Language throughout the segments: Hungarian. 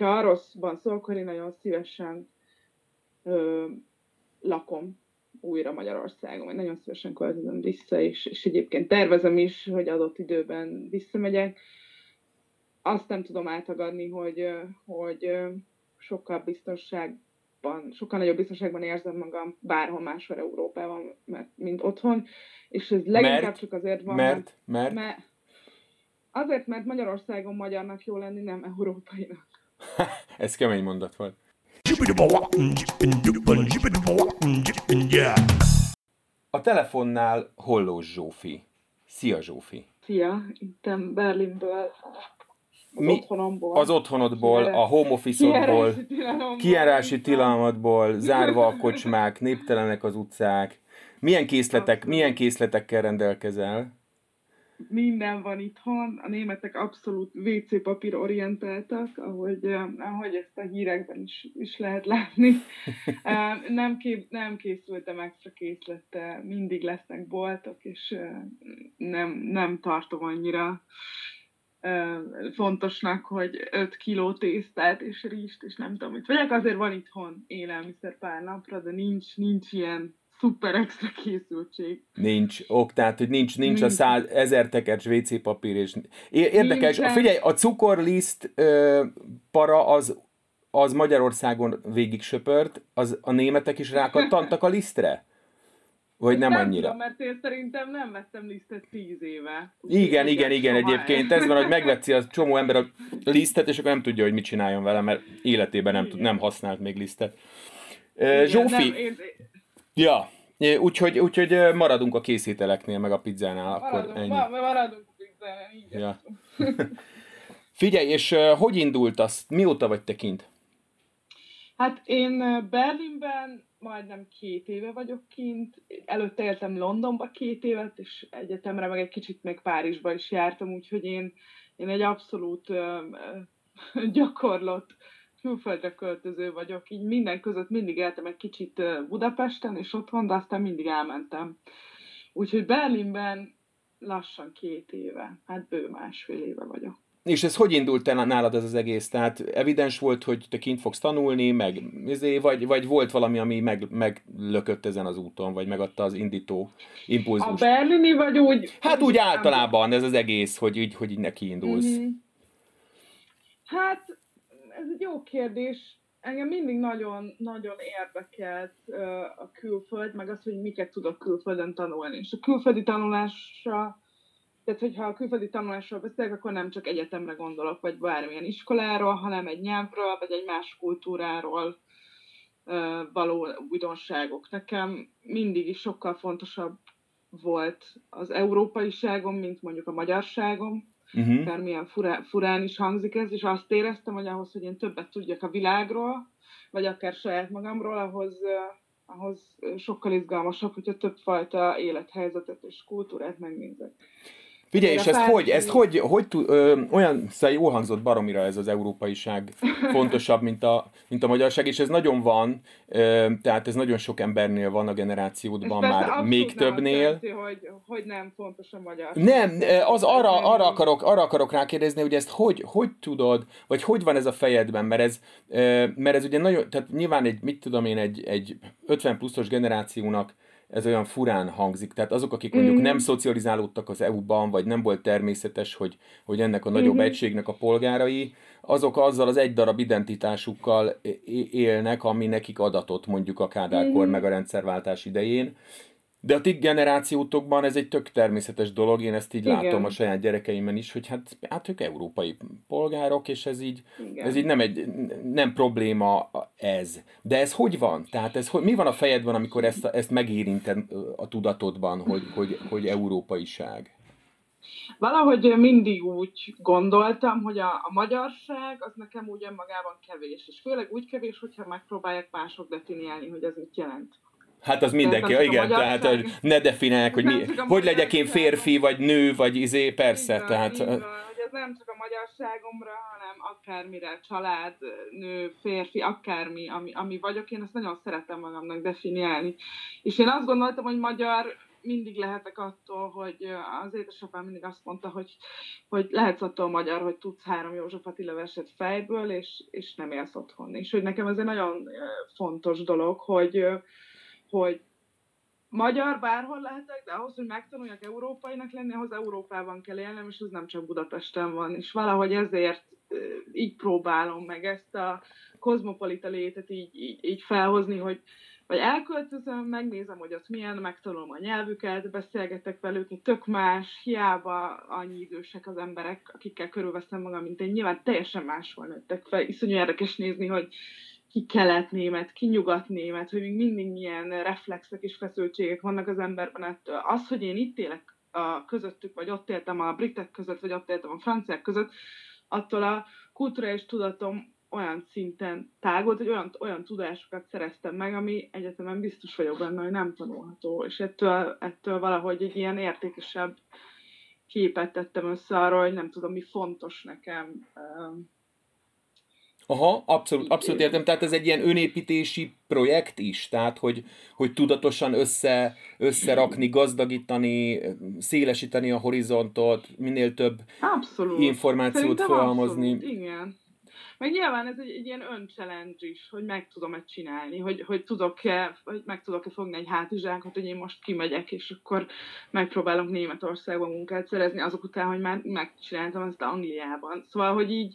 ha arról szó, akkor én nagyon szívesen ö, lakom újra Magyarországon, vagy nagyon szívesen költözöm vissza, és, és egyébként tervezem is, hogy adott időben visszamegyek. Azt nem tudom átagadni, hogy, hogy sokkal biztonságban, sokkal nagyobb biztonságban érzem magam bárhol máshol Európában, mert, mint otthon, és ez leginkább mert, csak azért van, mert, mert, mert azért, mert Magyarországon magyarnak jó lenni, nem európainak. ez kemény mondat volt. A telefonnál Hollós Zsófi. Szia Zsófi! Szia, itt Berlinből, az Mi, otthonomból. Az otthonodból, a home office-odból, kiárási tilalmatból, zárva a kocsmák, néptelenek az utcák. Milyen készletek, milyen készletekkel rendelkezel? Minden van itthon, a németek abszolút WC papír orientáltak, ahogy, ahogy ezt a hírekben is, is lehet látni. nem, kép, nem készültem extra készlettel, mindig lesznek boltok, és nem, nem tartom annyira fontosnak, hogy 5 kiló tésztát és rizst, és nem tudom, mit vegyek, azért van itthon élelmiszer pár napra, de nincs, nincs ilyen szuper extra készültség. Nincs, ok, tehát, hogy nincs, nincs, nincs. a száz, ezer tekercs WC papír, és érdekes, nincs. figyelj, a cukorliszt ö, para az, az Magyarországon végig söpört, az a németek is rákattantak a lisztre? Vagy nem, nem annyira? Tudom, mert én szerintem nem vettem lisztet tíz éve. Igen, igen, igen, egyébként. Ez van, hogy megvetszi a csomó ember a lisztet, és akkor nem tudja, hogy mit csináljon vele, mert életében nem, tud, nem használt még lisztet. Igen, Zsófi, nem, én, Ja, úgyhogy, úgyhogy maradunk a készíteleknél, meg a pizzánál. Akkor maradunk, ennyi. Ma, maradunk a pizzánál, igen. Ja. Figyelj, és hogy indult az? Mióta vagy te kint? Hát én Berlinben majdnem két éve vagyok kint. Előtte éltem Londonba két évet, és egyetemre meg egy kicsit még Párizsba is jártam, úgyhogy én, én egy abszolút uh, gyakorlott külföldre költöző vagyok, így minden között mindig éltem egy kicsit Budapesten és otthon, de aztán mindig elmentem. Úgyhogy Berlinben lassan két éve, hát bő másfél éve vagyok. És ez hogy indult el nálad ez az egész? Tehát evidens volt, hogy te kint fogsz tanulni, meg izé, vagy, vagy volt valami, ami meg, meglökött ezen az úton, vagy megadta az indító impulzust? A berlini vagy úgy? Hát úgy általában ez az egész, hogy így, hogy így neki indulsz. Mm-hmm. Hát ez egy jó kérdés. Engem mindig nagyon, nagyon érdekelt a külföld, meg az, hogy miket tudok külföldön tanulni. És a külföldi tanulásra, tehát hogyha a külföldi tanulásról beszélek, akkor nem csak egyetemre gondolok, vagy bármilyen iskoláról, hanem egy nyelvről, vagy egy más kultúráról való újdonságok. Nekem mindig is sokkal fontosabb volt az európaiságom, mint mondjuk a magyarságom uh-huh. bármilyen furá, furán is hangzik ez, és azt éreztem, hogy ahhoz, hogy én többet tudjak a világról, vagy akár saját magamról, ahhoz, ahhoz sokkal izgalmasabb, hogyha többfajta élethelyzetet és kultúrát megnézek. Figyelj, és ezt hogy, ezt hogy, hogy ö, olyan, szóval jól hangzott baromira ez az európaiság fontosabb, mint a, mint a magyarság, és ez nagyon van, ö, tehát ez nagyon sok embernél van a generációdban már még többnél. Jelenti, hogy, hogy nem fontos a magyar. Nem, az arra, arra, akarok, arra akarok rákérdezni, hogy ezt hogy, hogy tudod, vagy hogy van ez a fejedben, mert ez, mert ez ugye nagyon, tehát nyilván egy, mit tudom én, egy, egy 50 pluszos generációnak ez olyan furán hangzik. Tehát azok, akik mondjuk mm. nem szocializálódtak az EU-ban, vagy nem volt természetes, hogy, hogy ennek a nagyobb mm-hmm. egységnek a polgárai, azok azzal az egy darab identitásukkal élnek, ami nekik adatot mondjuk a Kádárkor mm-hmm. meg a rendszerváltás idején, de a ti generációtokban ez egy tök természetes dolog, én ezt így Igen. látom a saját gyerekeimen is, hogy hát, hát ők európai polgárok, és ez így, ez így nem, egy, nem probléma ez. De ez hogy van? Tehát ez, mi van a fejedben, amikor ezt, ezt megérinted a tudatodban, hogy, hogy, hogy európaiság? Valahogy mindig úgy gondoltam, hogy a, a magyarság az nekem úgy önmagában kevés, és főleg úgy kevés, hogyha megpróbálják mások definiálni, hogy ez mit jelent. Hát az mindenki, tehát igen, tehát hogy ne definálják, hogy mi, hogy legyek én férfi, vagy nő, vagy izé, persze, így tehát... Így van, hogy ez nem csak a magyarságomra, hanem akármire, család, nő, férfi, akármi, ami, ami vagyok, én ezt nagyon szeretem magamnak definiálni. És én azt gondoltam, hogy magyar mindig lehetek attól, hogy az édesapám mindig azt mondta, hogy, hogy lehetsz attól magyar, hogy tudsz három József Attila verset fejből, és, és nem élsz otthon. És hogy nekem ez egy nagyon fontos dolog, hogy, hogy magyar bárhol lehetek, de ahhoz, hogy megtanuljak európainak lenni, ahhoz Európában kell élnem, és ez nem csak Budapesten van. És valahogy ezért így próbálom meg ezt a kozmopolita létet így, így, így felhozni, hogy vagy elköltözöm, megnézem, hogy ott milyen, megtanulom a nyelvüket, beszélgetek velük, egy tök más, hiába annyi idősek az emberek, akikkel körülveszem magam, mint én. Nyilván teljesen máshol nőttek fel. Iszonyú érdekes nézni, hogy ki kelet-német, ki nyugat-német, hogy még mindig milyen reflexek és feszültségek vannak az emberben ettől. Az, hogy én itt élek a közöttük, vagy ott éltem a britek között, vagy ott éltem a franciák között, attól a kulturális tudatom olyan szinten tágolt, hogy olyan, olyan tudásokat szereztem meg, ami egyetemen biztos vagyok benne, hogy nem tanulható, és ettől, ettől valahogy egy ilyen értékesebb képet tettem össze arról, hogy nem tudom, mi fontos nekem. Aha, abszolút, abszolút értem. Tehát ez egy ilyen önépítési projekt is, tehát hogy, hogy tudatosan össze, összerakni, gazdagítani, szélesíteni a horizontot, minél több abszolút. információt Szerintem felhalmozni. Abszolút, igen. Meg nyilván ez egy, egy ilyen önchallenge is, hogy meg tudom-e csinálni, hogy, hogy tudok-e, hogy meg tudok-e fogni egy hátizsákot, hogy én most kimegyek, és akkor megpróbálok Németországban munkát szerezni, azok után, hogy már megcsináltam ezt Angliában. Szóval, hogy így,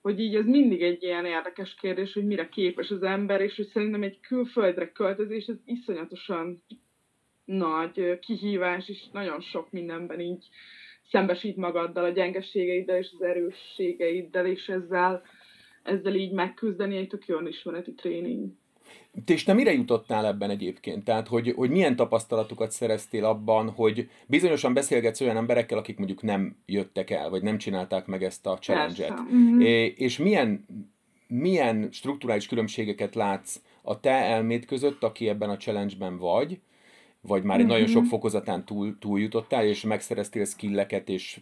hogy így ez mindig egy ilyen érdekes kérdés, hogy mire képes az ember, és hogy szerintem egy külföldre költözés, ez iszonyatosan nagy kihívás, és nagyon sok mindenben így szembesít magaddal, a gyengeségeiddel és az erősségeiddel, és ezzel ezzel így megküzdeni egy tök jó ismereti tréning. És te mire jutottál ebben egyébként? Tehát, hogy, hogy milyen tapasztalatokat szereztél abban, hogy bizonyosan beszélgetsz olyan emberekkel, akik mondjuk nem jöttek el, vagy nem csinálták meg ezt a challenge-et. Mm-hmm. És milyen, milyen strukturális különbségeket látsz a te elméd között, aki ebben a challenge-ben vagy, vagy már egy mm-hmm. nagyon sok mhm. fokozatán túl, túl jutottál, és megszereztél skilleket, és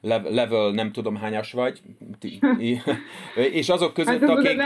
level nem tudom hányas vagy, és azok között, hát akik,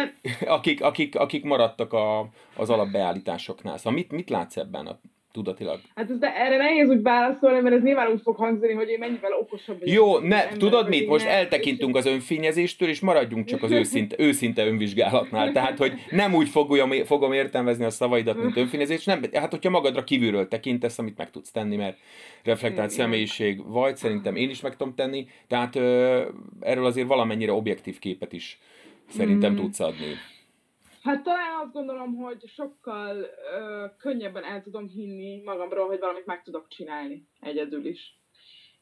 akik, akik, akik maradtak a, az alapbeállításoknál. Szóval mit, mit látsz ebben a tudatilag. Hát ez, de erre nehéz úgy válaszolni, mert ez nyilván úgy fog hangzani, hogy én mennyivel okosabb vagyok. Jó, ne, tudod mit, most eltekintünk az önfényezéstől, és maradjunk csak az őszinte, őszinte önvizsgálatnál. Tehát, hogy nem úgy fogom, fogom értelmezni a szavaidat, mint önfényezés, nem, hát hogyha magadra kívülről tekintesz, amit meg tudsz tenni, mert reflektált személyiség vagy, szerintem én is meg tudom tenni, tehát ö, erről azért valamennyire objektív képet is szerintem mm. tudsz adni. Hát talán azt gondolom, hogy sokkal ö, könnyebben el tudom hinni magamról, hogy valamit meg tudok csinálni egyedül is.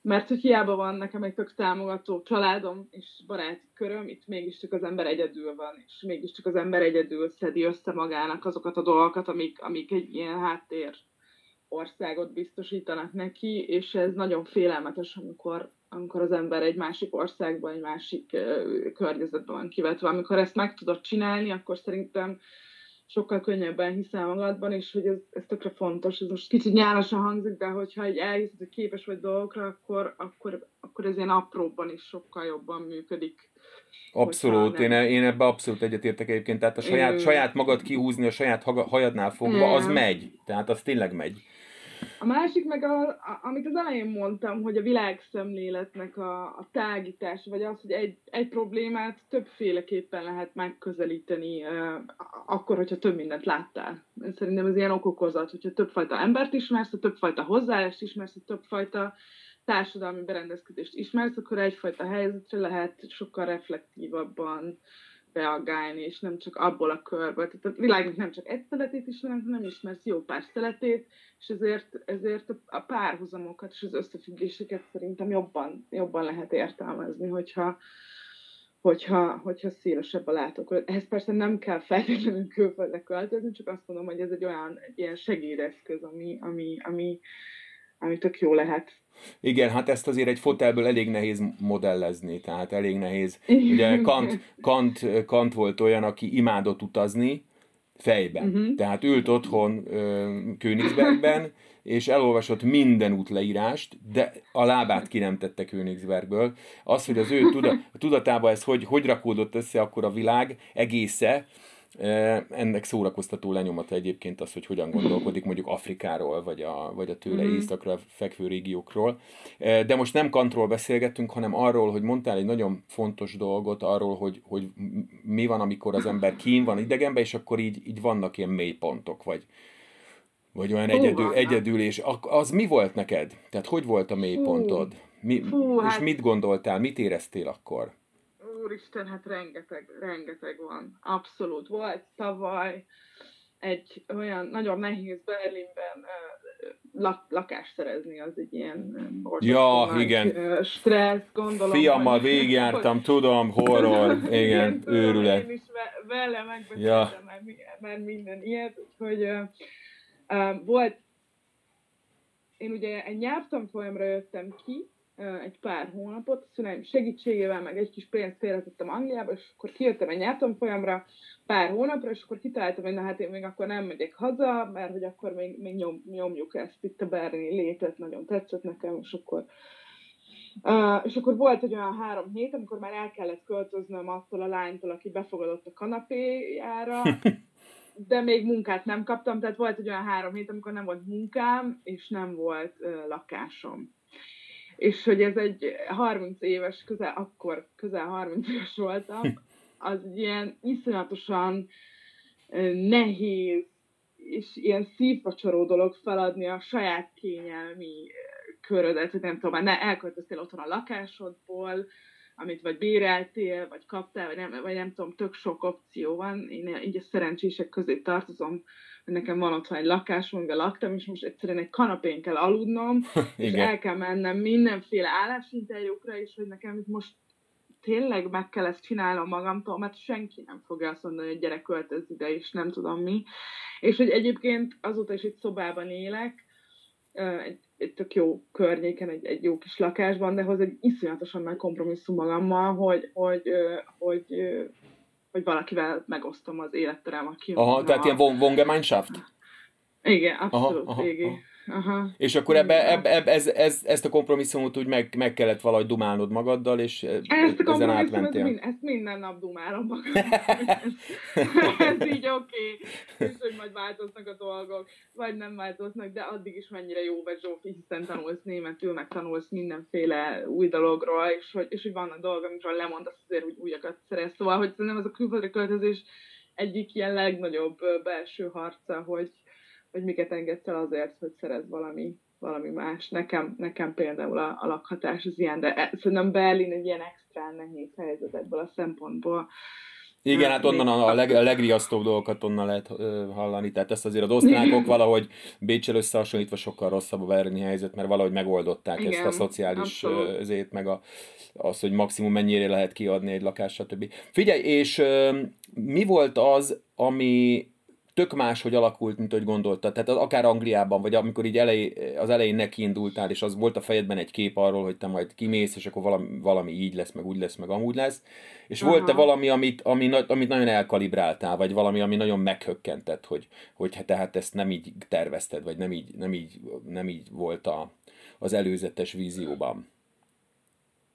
Mert hogy hiába van nekem egy tök támogató családom és baráti köröm, itt mégiscsak az ember egyedül van, és mégiscsak az ember egyedül szedi össze magának azokat a dolgokat, amik, amik egy ilyen háttér országot biztosítanak neki, és ez nagyon félelmetes, amikor amikor az ember egy másik országban, egy másik uh, környezetben van kivetve. Amikor ezt meg tudod csinálni, akkor szerintem sokkal könnyebben hiszel magadban, és hogy ez, ez tökre fontos. Ez most kicsit nyálasan hangzik, de hogyha egy elhiszed, hogy képes vagy dolgokra, akkor, akkor, akkor ez ilyen apróbban is sokkal jobban működik. Abszolút, én, én ebbe abszolút egyetértek egyébként, tehát a saját, ő... saját magad kihúzni a saját hajadnál fogva, az megy, tehát az tényleg megy. A másik meg, a, a, amit az elején mondtam, hogy a világszemléletnek a, a tágítás, vagy az, hogy egy, egy problémát többféleképpen lehet megközelíteni, uh, akkor, hogyha több mindent láttál. Szerintem ez ilyen okokozat, hogyha többfajta embert ismersz, ha többfajta hozzáállást ismersz, ha többfajta társadalmi berendezkedést ismersz, akkor egyfajta helyzetre lehet sokkal reflektívabban reagálni, és nem csak abból a körből. Tehát a világnak nem csak egy szeletét ismerem, hanem ismersz jó pár szeletét, és ezért, ezért a párhuzamokat és az összefüggéseket szerintem jobban, jobban lehet értelmezni, hogyha, hogyha, hogyha szélesebb a látókör. Ehhez persze nem kell feltétlenül külföldre költözni, csak azt mondom, hogy ez egy olyan egy ilyen segédeszköz, ami, ami, ami, ami tök jó lehet. Igen, hát ezt azért egy fotelből elég nehéz modellezni, tehát elég nehéz. Ugye Kant, Kant, Kant volt olyan, aki imádott utazni fejben. Uh-huh. Tehát ült otthon Königsbergben, és elolvasott minden útleírást, de a lábát ki nem tette Königsbergből. Az, hogy az ő tuda, tudatába ez hogy, hogy rakódott össze akkor a világ egésze, Ennek szórakoztató lenyomata egyébként az, hogy hogyan gondolkodik mondjuk Afrikáról, vagy a, vagy a tőle mm. északra fekvő régiókról. De most nem kantról beszélgettünk, hanem arról, hogy mondtál egy nagyon fontos dolgot, arról, hogy, hogy mi van, amikor az ember kín van idegenben, és akkor így, így vannak ilyen mélypontok, vagy, vagy olyan egyedül, egyedül, és az mi volt neked? Tehát hogy volt a mélypontod? Mi, Fú, és hát... mit gondoltál, mit éreztél akkor? Úristen, hát rengeteg, rengeteg van. Abszolút. Volt tavaly egy olyan nagyon nehéz Berlinben lak, lakást szerezni, az egy ilyen ja, igen. stressz, gondolom. Fiammal végigjártam, hogy, tudom, horror, igen, igen őrület. Én is vele megbeszéltem ja. már, minden ilyet, hogy uh, uh, volt, én ugye egy nyelvtanfolyamra jöttem ki, egy pár hónapot, a szüleim segítségével, meg egy kis pénzt félretettem Angliába, és akkor kijöttem egy nyelvtanfolyamra pár hónapra, és akkor kitaláltam, hogy na hát én még akkor nem megyek haza, mert hogy akkor még, még nyom, nyomjuk ezt itt a berlini létet, nagyon tetszett nekem, és akkor Uh, és akkor volt egy olyan három hét, amikor már el kellett költöznöm attól a lánytól, aki befogadott a kanapéjára, de még munkát nem kaptam, tehát volt egy olyan három hét, amikor nem volt munkám, és nem volt uh, lakásom és hogy ez egy 30 éves, közel, akkor közel 30 éves voltam, az ilyen iszonyatosan nehéz, és ilyen szívvacsoró dolog feladni a saját kényelmi körödet, hogy nem tudom, ne elköltöztél otthon a lakásodból, amit vagy béreltél, vagy kaptál, vagy nem, vagy nem tudom, tök sok opció van. Én így a szerencsések közé tartozom, nekem van otthon egy lakásom, amiben laktam, és most egyszerűen egy kanapén kell aludnom, és el kell mennem mindenféle állásinterjúkra, és hogy nekem itt most tényleg meg kell ezt csinálnom magamtól, mert senki nem fogja azt mondani, hogy gyerek költöz ide, és nem tudom mi. És hogy egyébként azóta is egy szobában élek, egy, egy tök jó környéken, egy, egy jó kis lakásban, de hoz egy iszonyatosan nagy kompromisszum magammal, hogy, hogy, hogy, hogy hogy valakivel megosztom az életterem, aki... Aha, tehát ilyen Wohngemeinschaft? Igen, abszolút, aha, aha. Aha. Aha. És akkor ebbe, ebbe, ebbe, ez, ez, ezt a kompromisszumot úgy meg, meg kellett valahogy dumálnod magaddal, és ezt a ezen átmentél. Mind, ezt minden nap dumálom magam. ez így oké, okay. és hogy majd változnak a dolgok, vagy nem változnak, de addig is mennyire jó vagy Zsófi, hiszen tanulsz németül, meg tanulsz mindenféle új dologról, és hogy, és hogy vannak dolgok, amikről lemondasz azért, hogy újakat szerez. Szóval, hogy nem az a külföldre költözés egyik ilyen legnagyobb belső harca, hogy, hogy miket engedsz el azért, hogy szerez valami, valami más. Nekem, nekem például a, a lakhatás az ilyen, de e, szerintem Berlin egy ilyen extra nehéz helyzet ebből a szempontból. Igen, hát onnan a, leg, a legriasztóbb dolgokat onnan lehet uh, hallani, tehát ezt azért az osztrákok valahogy Bécsel összehasonlítva sokkal rosszabb a berlini helyzet, mert valahogy megoldották Igen, ezt a szociális zét, meg a, az, hogy maximum mennyire lehet kiadni egy lakást, stb. Figyelj, és uh, mi volt az, ami tök más, hogy alakult, mint hogy gondoltad. Tehát akár Angliában, vagy amikor így elej, az elején neki indultál, és az volt a fejedben egy kép arról, hogy te majd kimész, és akkor valami, valami így lesz, meg úgy lesz, meg amúgy lesz. És Aha. volt-e valami, amit, ami, amit nagyon elkalibráltál, vagy valami, ami nagyon meghökkentett, hogy, hogy hát tehát ezt nem így tervezted, vagy nem így, nem így, nem így volt a, az előzetes vízióban?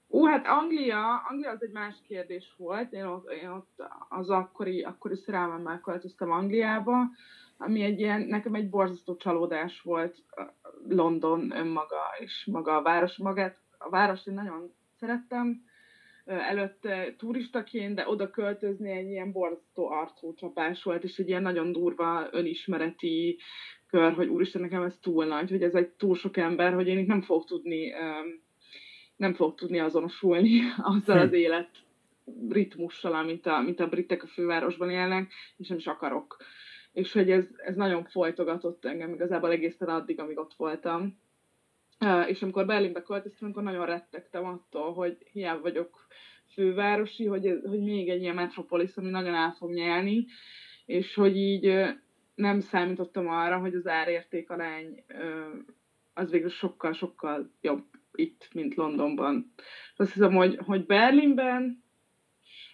Ú, hát Anglia, Anglia az egy más kérdés volt. Én ott, én ott az akkori, akkori szerelmemmel költöztem Angliába, ami egy ilyen, nekem egy borzasztó csalódás volt London önmaga, és maga a város magát. A várost én nagyon szerettem, előtte turistaként, de oda költözni egy ilyen borzasztó arcócsapás volt, és egy ilyen nagyon durva önismereti kör, hogy úristen, nekem ez túl nagy, hogy ez egy túl sok ember, hogy én itt nem fogok tudni um, nem fog tudni azonosulni azzal az hm. élet ritmussal, amit a, mint a britek a fővárosban élnek, és nem is akarok. És hogy ez, ez nagyon folytogatott engem igazából egészen addig, amíg ott voltam. És amikor Berlinbe költöztem, akkor nagyon rettegtem attól, hogy hiába vagyok fővárosi, hogy, ez, hogy még egy ilyen metropolis, ami nagyon el fog nyelni, és hogy így nem számítottam arra, hogy az árérték arány az végül sokkal-sokkal jobb itt, mint Londonban. Azt hiszem, hogy, hogy Berlinben,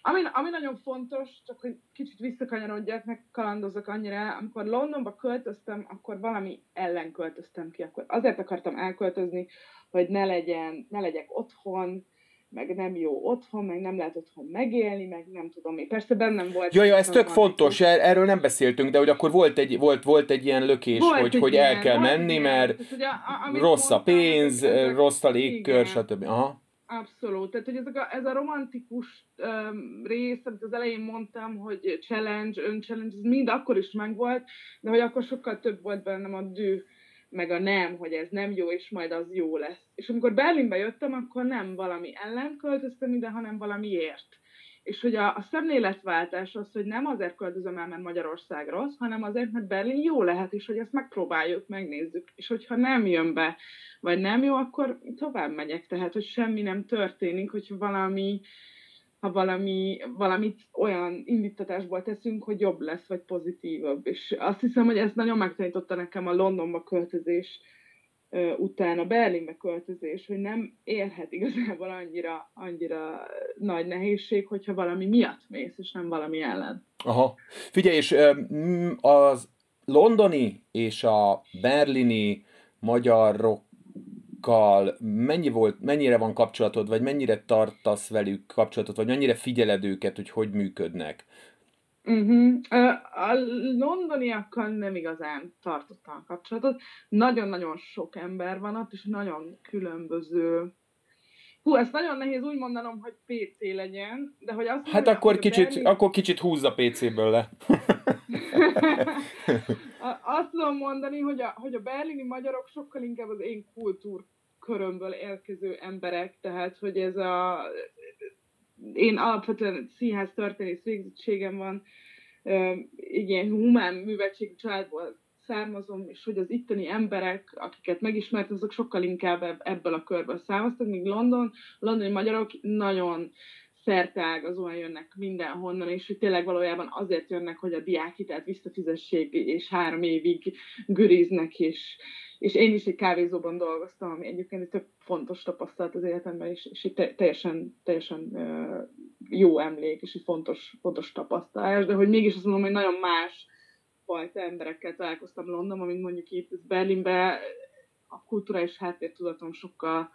ami, ami nagyon fontos, csak hogy kicsit visszakanyarodjak, meg kalandozok annyira, amikor Londonba költöztem, akkor valami ellen költöztem ki, akkor azért akartam elköltözni, hogy ne legyen, ne legyek otthon, meg nem jó otthon, meg nem lehet otthon megélni, meg nem tudom én. Persze bennem volt... Ja, ja, ez tök fontos, er, erről nem beszéltünk, de hogy akkor volt egy, volt, volt egy ilyen lökés, volt hogy, hogy el kell menni, igen. mert Tehát, ugye, a, rossz mondtam, a pénz, rossz a légkör, stb. Aha. Abszolút. Tehát, hogy ez a, ez a romantikus um, rész, amit az elején mondtam, hogy challenge, ön-challenge, ez mind akkor is megvolt, de hogy akkor sokkal több volt bennem a dű, meg a nem, hogy ez nem jó, és majd az jó lesz. És amikor Berlinbe jöttem, akkor nem valami ellen költöztem ide, hanem valamiért. És hogy a, a szemléletváltás az, hogy nem azért költözöm el, mert Magyarország rossz, hanem azért, mert Berlin jó lehet, és hogy ezt megpróbáljuk, megnézzük. És hogyha nem jön be, vagy nem jó, akkor tovább megyek. Tehát, hogy semmi nem történik, hogy valami, ha valami, valamit olyan indítatásból teszünk, hogy jobb lesz, vagy pozitívabb. És azt hiszem, hogy ez nagyon megtanította nekem a Londonba költözés után a Berlinbe költözés, hogy nem érhet igazából annyira, annyira nagy nehézség, hogyha valami miatt mész, és nem valami ellen. Aha. Figyelj, és az londoni és a berlini magyarok mennyi volt, mennyire van kapcsolatod, vagy mennyire tartasz velük kapcsolatot, vagy mennyire figyeled őket, hogy hogy működnek? Uh-huh. A londoniakkal nem igazán tartottam a kapcsolatot. Nagyon-nagyon sok ember van ott, és nagyon különböző Hú, ezt nagyon nehéz úgy mondanom, hogy PC legyen, de hogy azt Hát akkor kicsit, Berlin... akkor kicsit húzza PC-ből le. azt tudom mondani, hogy a, hogy a berlini magyarok sokkal inkább az én kultúrkörömből érkező emberek, tehát hogy ez a én alapvetően színház történész végzettségem van, ilyen humán műveltségű családból származom, és hogy az itteni emberek, akiket megismertem, azok sokkal inkább ebből a körből származtak, míg London, londoni magyarok nagyon szerteágazóan jönnek mindenhonnan, és hogy tényleg valójában azért jönnek, hogy a diákhitelt visszafizessék, és három évig güriznek, és, és én is egy kávézóban dolgoztam, ami egyébként egy tök fontos tapasztalat az életemben, és, és egy teljesen, teljesen jó emlék, és egy fontos, fontos tapasztalás, de hogy mégis azt mondom, hogy nagyon más fajta emberekkel találkoztam Londonban, mint mondjuk itt Berlinben. A kulturális háttértudatom sokkal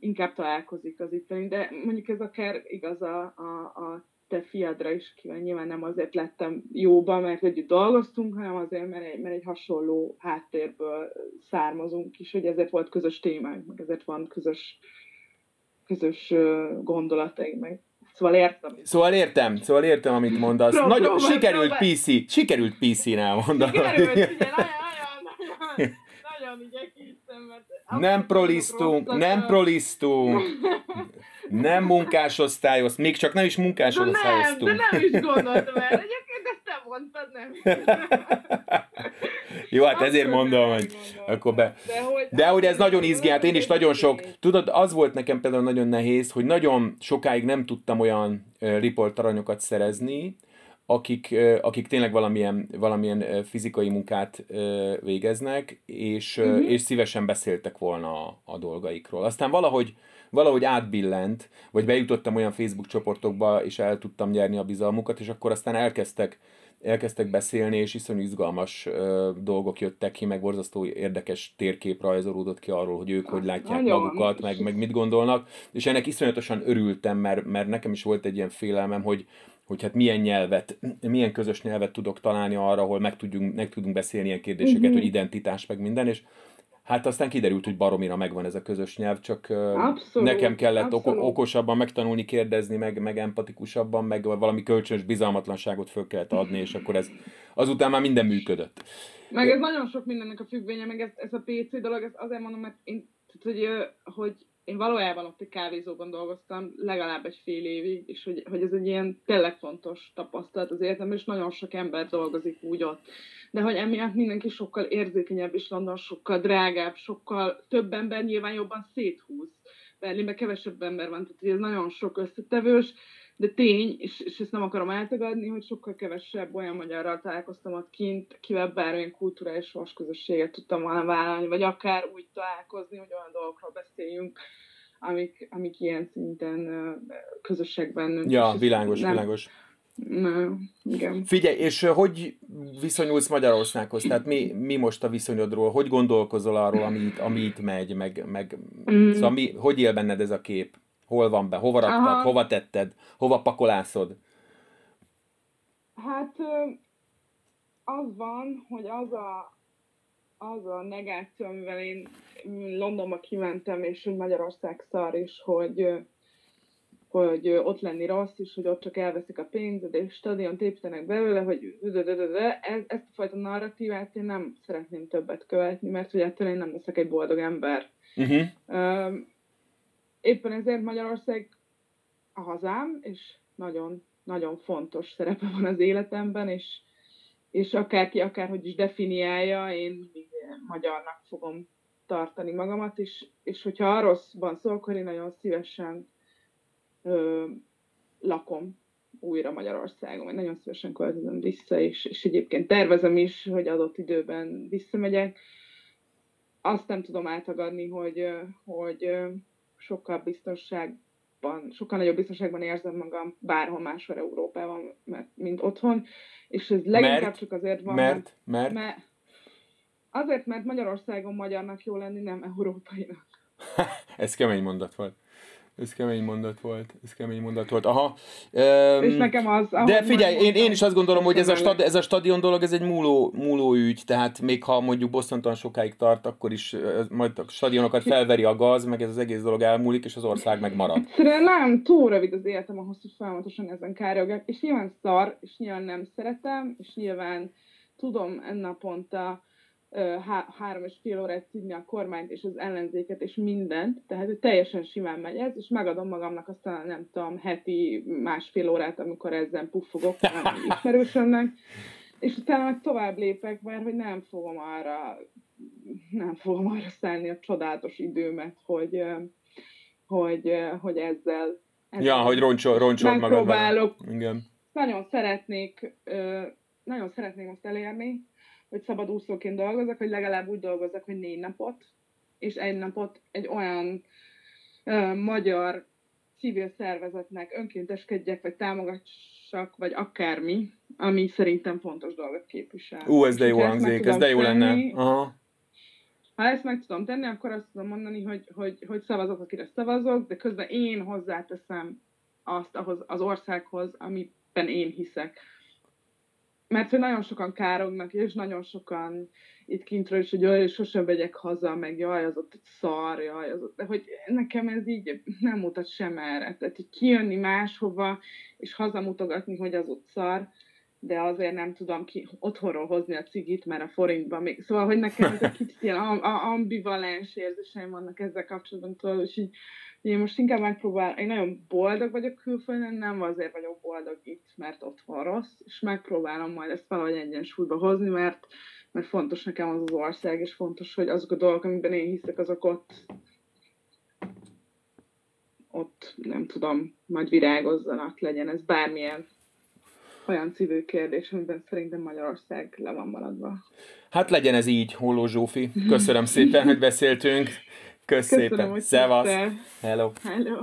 inkább találkozik az itteni, de mondjuk ez akár igaz a, a, a te fiadra is kíváncsi. Nyilván nem azért lettem jóba, mert együtt dolgoztunk, hanem azért, mert egy, mert egy hasonló háttérből származunk is, hogy ezért volt közös témánk, meg ezért van közös, közös gondolataink, meg Szóval értem. Szóval értem, szóval értem, amit mondasz. Pró- Nagyon, próbál, sikerült próbál. PC, sikerült PC-nál elmondani. Sikerült, ugye, nagyon, nagyon, nagyon, nagyon igyekeztem, mert... Nem prolisztunk, nem prolisztunk. Nem munkásosztályoz, még csak nem is munkásosztályoztunk. Nem, de nem is gondoltam el. Egyébként ezt te mondtad, nem. Jó, hát ezért mondom, hogy akkor be. De hogy, de hogy ez nagyon izgi, hát én is nagyon sok. Tudod, az volt nekem például nagyon nehéz, hogy nagyon sokáig nem tudtam olyan riportaranyokat szerezni, akik, akik tényleg valamilyen, valamilyen fizikai munkát végeznek, és, uh-huh. és szívesen beszéltek volna a, a dolgaikról. Aztán valahogy valahogy átbillent, vagy bejutottam olyan Facebook csoportokba, és el tudtam nyerni a bizalmukat, és akkor aztán elkezdtek elkezdtek beszélni, és iszonyú izgalmas ö, dolgok jöttek ki, meg borzasztó érdekes térkép rajzolódott ki arról, hogy ők hogy látják Nagyon. magukat, meg, meg mit gondolnak, és ennek iszonyatosan örültem, mert, mert nekem is volt egy ilyen félelmem, hogy, hogy hát milyen nyelvet, milyen közös nyelvet tudok találni arra, ahol meg, tudjunk, meg tudunk beszélni ilyen kérdéseket, uh-huh. hogy identitás, meg minden, és Hát aztán kiderült, hogy baromira megvan ez a közös nyelv, csak abszolút, nekem kellett abszolút. okosabban megtanulni, kérdezni, meg, meg empatikusabban, meg valami kölcsönös bizalmatlanságot föl kellett adni, és akkor ez azután már minden működött. Meg ez nagyon sok mindennek a függvénye, meg ez, ez a PC dolog, ez azért mondom, mert én, tehát, hogy, hogy én valójában ott egy kávézóban dolgoztam legalább egy fél évig, és hogy, hogy ez egy ilyen tényleg fontos tapasztalat az életemben, és nagyon sok ember dolgozik úgy ott de hogy emiatt mindenki sokkal érzékenyebb, és London sokkal drágább, sokkal több ember nyilván jobban széthúz. Berlinben kevesebb ember van, tehát ez nagyon sok összetevős, de tény, és, és ezt nem akarom eltagadni, hogy sokkal kevesebb olyan magyarral találkoztam ott kint, kivel bármilyen kulturális vasközösséget tudtam volna vállalni, vagy akár úgy találkozni, hogy olyan dolgokról beszéljünk, amik, amik ilyen szinten közösségben... Ja, világos, nem, világos Na, igen. Figyelj, és hogy viszonyulsz Magyarországhoz? Tehát mi, mi most a viszonyodról? Hogy gondolkozol arról, ami itt, ami itt megy? Meg, meg, mm. Szóval mi, hogy él benned ez a kép? Hol van be? Hova raktad? Aha. Hova tetted? Hova pakolászod? Hát az van, hogy az a, az a negáció, amivel én Londonba kimentem, és hogy Magyarország szar, és hogy hogy ott lenni rossz, és hogy ott csak elveszik a pénzed, és stadiont építenek belőle, hogy ez, ezt a fajta narratívát én nem szeretném többet követni, mert hogy ettől én nem leszek egy boldog ember. Uh-huh. Éppen ezért Magyarország a hazám, és nagyon, nagyon fontos szerepe van az életemben, és, és akárki akárhogy is definiálja, én magyarnak fogom tartani magamat, és, és hogyha a rosszban szól, akkor én nagyon szívesen ö, lakom újra Magyarországon, vagy nagyon szívesen költözöm vissza, és, és egyébként tervezem is, hogy adott időben visszamegyek. Azt nem tudom átagadni, hogy, hogy sokkal biztonságban, sokkal nagyobb biztonságban érzem magam bárhol máshol Európában, mert, mint otthon, és ez leginkább mert, csak azért van, mert, mert, mert azért, mert Magyarországon magyarnak jó lenni, nem európainak. ez kemény mondat volt. Ez kemény mondat volt, ez kemény mondat volt. Aha. Um, és nekem az... De figyelj, én, én is azt gondolom, hogy ez a, stad, ez a stadion dolog, ez egy múló, múló ügy, tehát még ha mondjuk Bostonton sokáig tart, akkor is majd a stadionokat felveri a gaz, meg ez az egész dolog elmúlik, és az ország meg marad. Egyszerűen nem, túl rövid az életem ahhoz, hogy folyamatosan ezen károgják, és nyilván szar, és nyilván nem szeretem, és nyilván tudom naponta há- három és fél órát szívni a kormányt és az ellenzéket és mindent, tehát hogy teljesen simán megy ez, és megadom magamnak aztán nem tudom, heti másfél órát, amikor ezzel puffogok ismerősömnek, és utána meg tovább lépek, mert hogy nem fogom arra nem fogom arra szállni a csodálatos időmet, hogy, hogy, hogy ezzel, ezzel Ja, hogy roncsol, roncsol magad. Igen. Nagyon szeretnék, nagyon szeretném azt elérni, hogy szabadúszóként dolgozok, hogy legalább úgy dolgozok, hogy négy napot, és egy napot egy olyan uh, magyar civil szervezetnek önkénteskedjek, vagy támogassak, vagy akármi, ami szerintem fontos dolgot képvisel. Ú, ez de jó hangzik, ez de jó lenne. Aha. Ha ezt meg tudom tenni, akkor azt tudom mondani, hogy, hogy, hogy szavazok, akire szavazok, de közben én hozzáteszem azt ahhoz az országhoz, amiben én hiszek mert hogy nagyon sokan kárognak, és nagyon sokan itt kintről is, hogy jaj, sosem vegyek haza, meg jaj, az ott szar, jaj, az ott, de hogy nekem ez így nem mutat sem erre. Tehát, hogy kijönni máshova, és hazamutogatni, hogy az ott szar, de azért nem tudom ki otthonról hozni a cigit, mert a forintban még. Szóval, hogy nekem ez egy kicsit ilyen ambivalens érzéseim vannak ezzel kapcsolatban, és így én most inkább megpróbál, én nagyon boldog vagyok külföldön, nem azért vagyok boldog itt, mert ott van rossz, és megpróbálom majd ezt valahogy egyensúlyba hozni, mert, mert fontos nekem az az ország, és fontos, hogy azok a dolgok, amiben én hiszek, azok ott ott nem tudom, majd virágozzanak, legyen ez bármilyen olyan civil kérdés, amiben szerintem Magyarország le van maradva. Hát legyen ez így, Holló Zsófi. Köszönöm szépen, hogy beszéltünk. Kösz Köszönöm, szépen. Szevasz. Hello. Hello.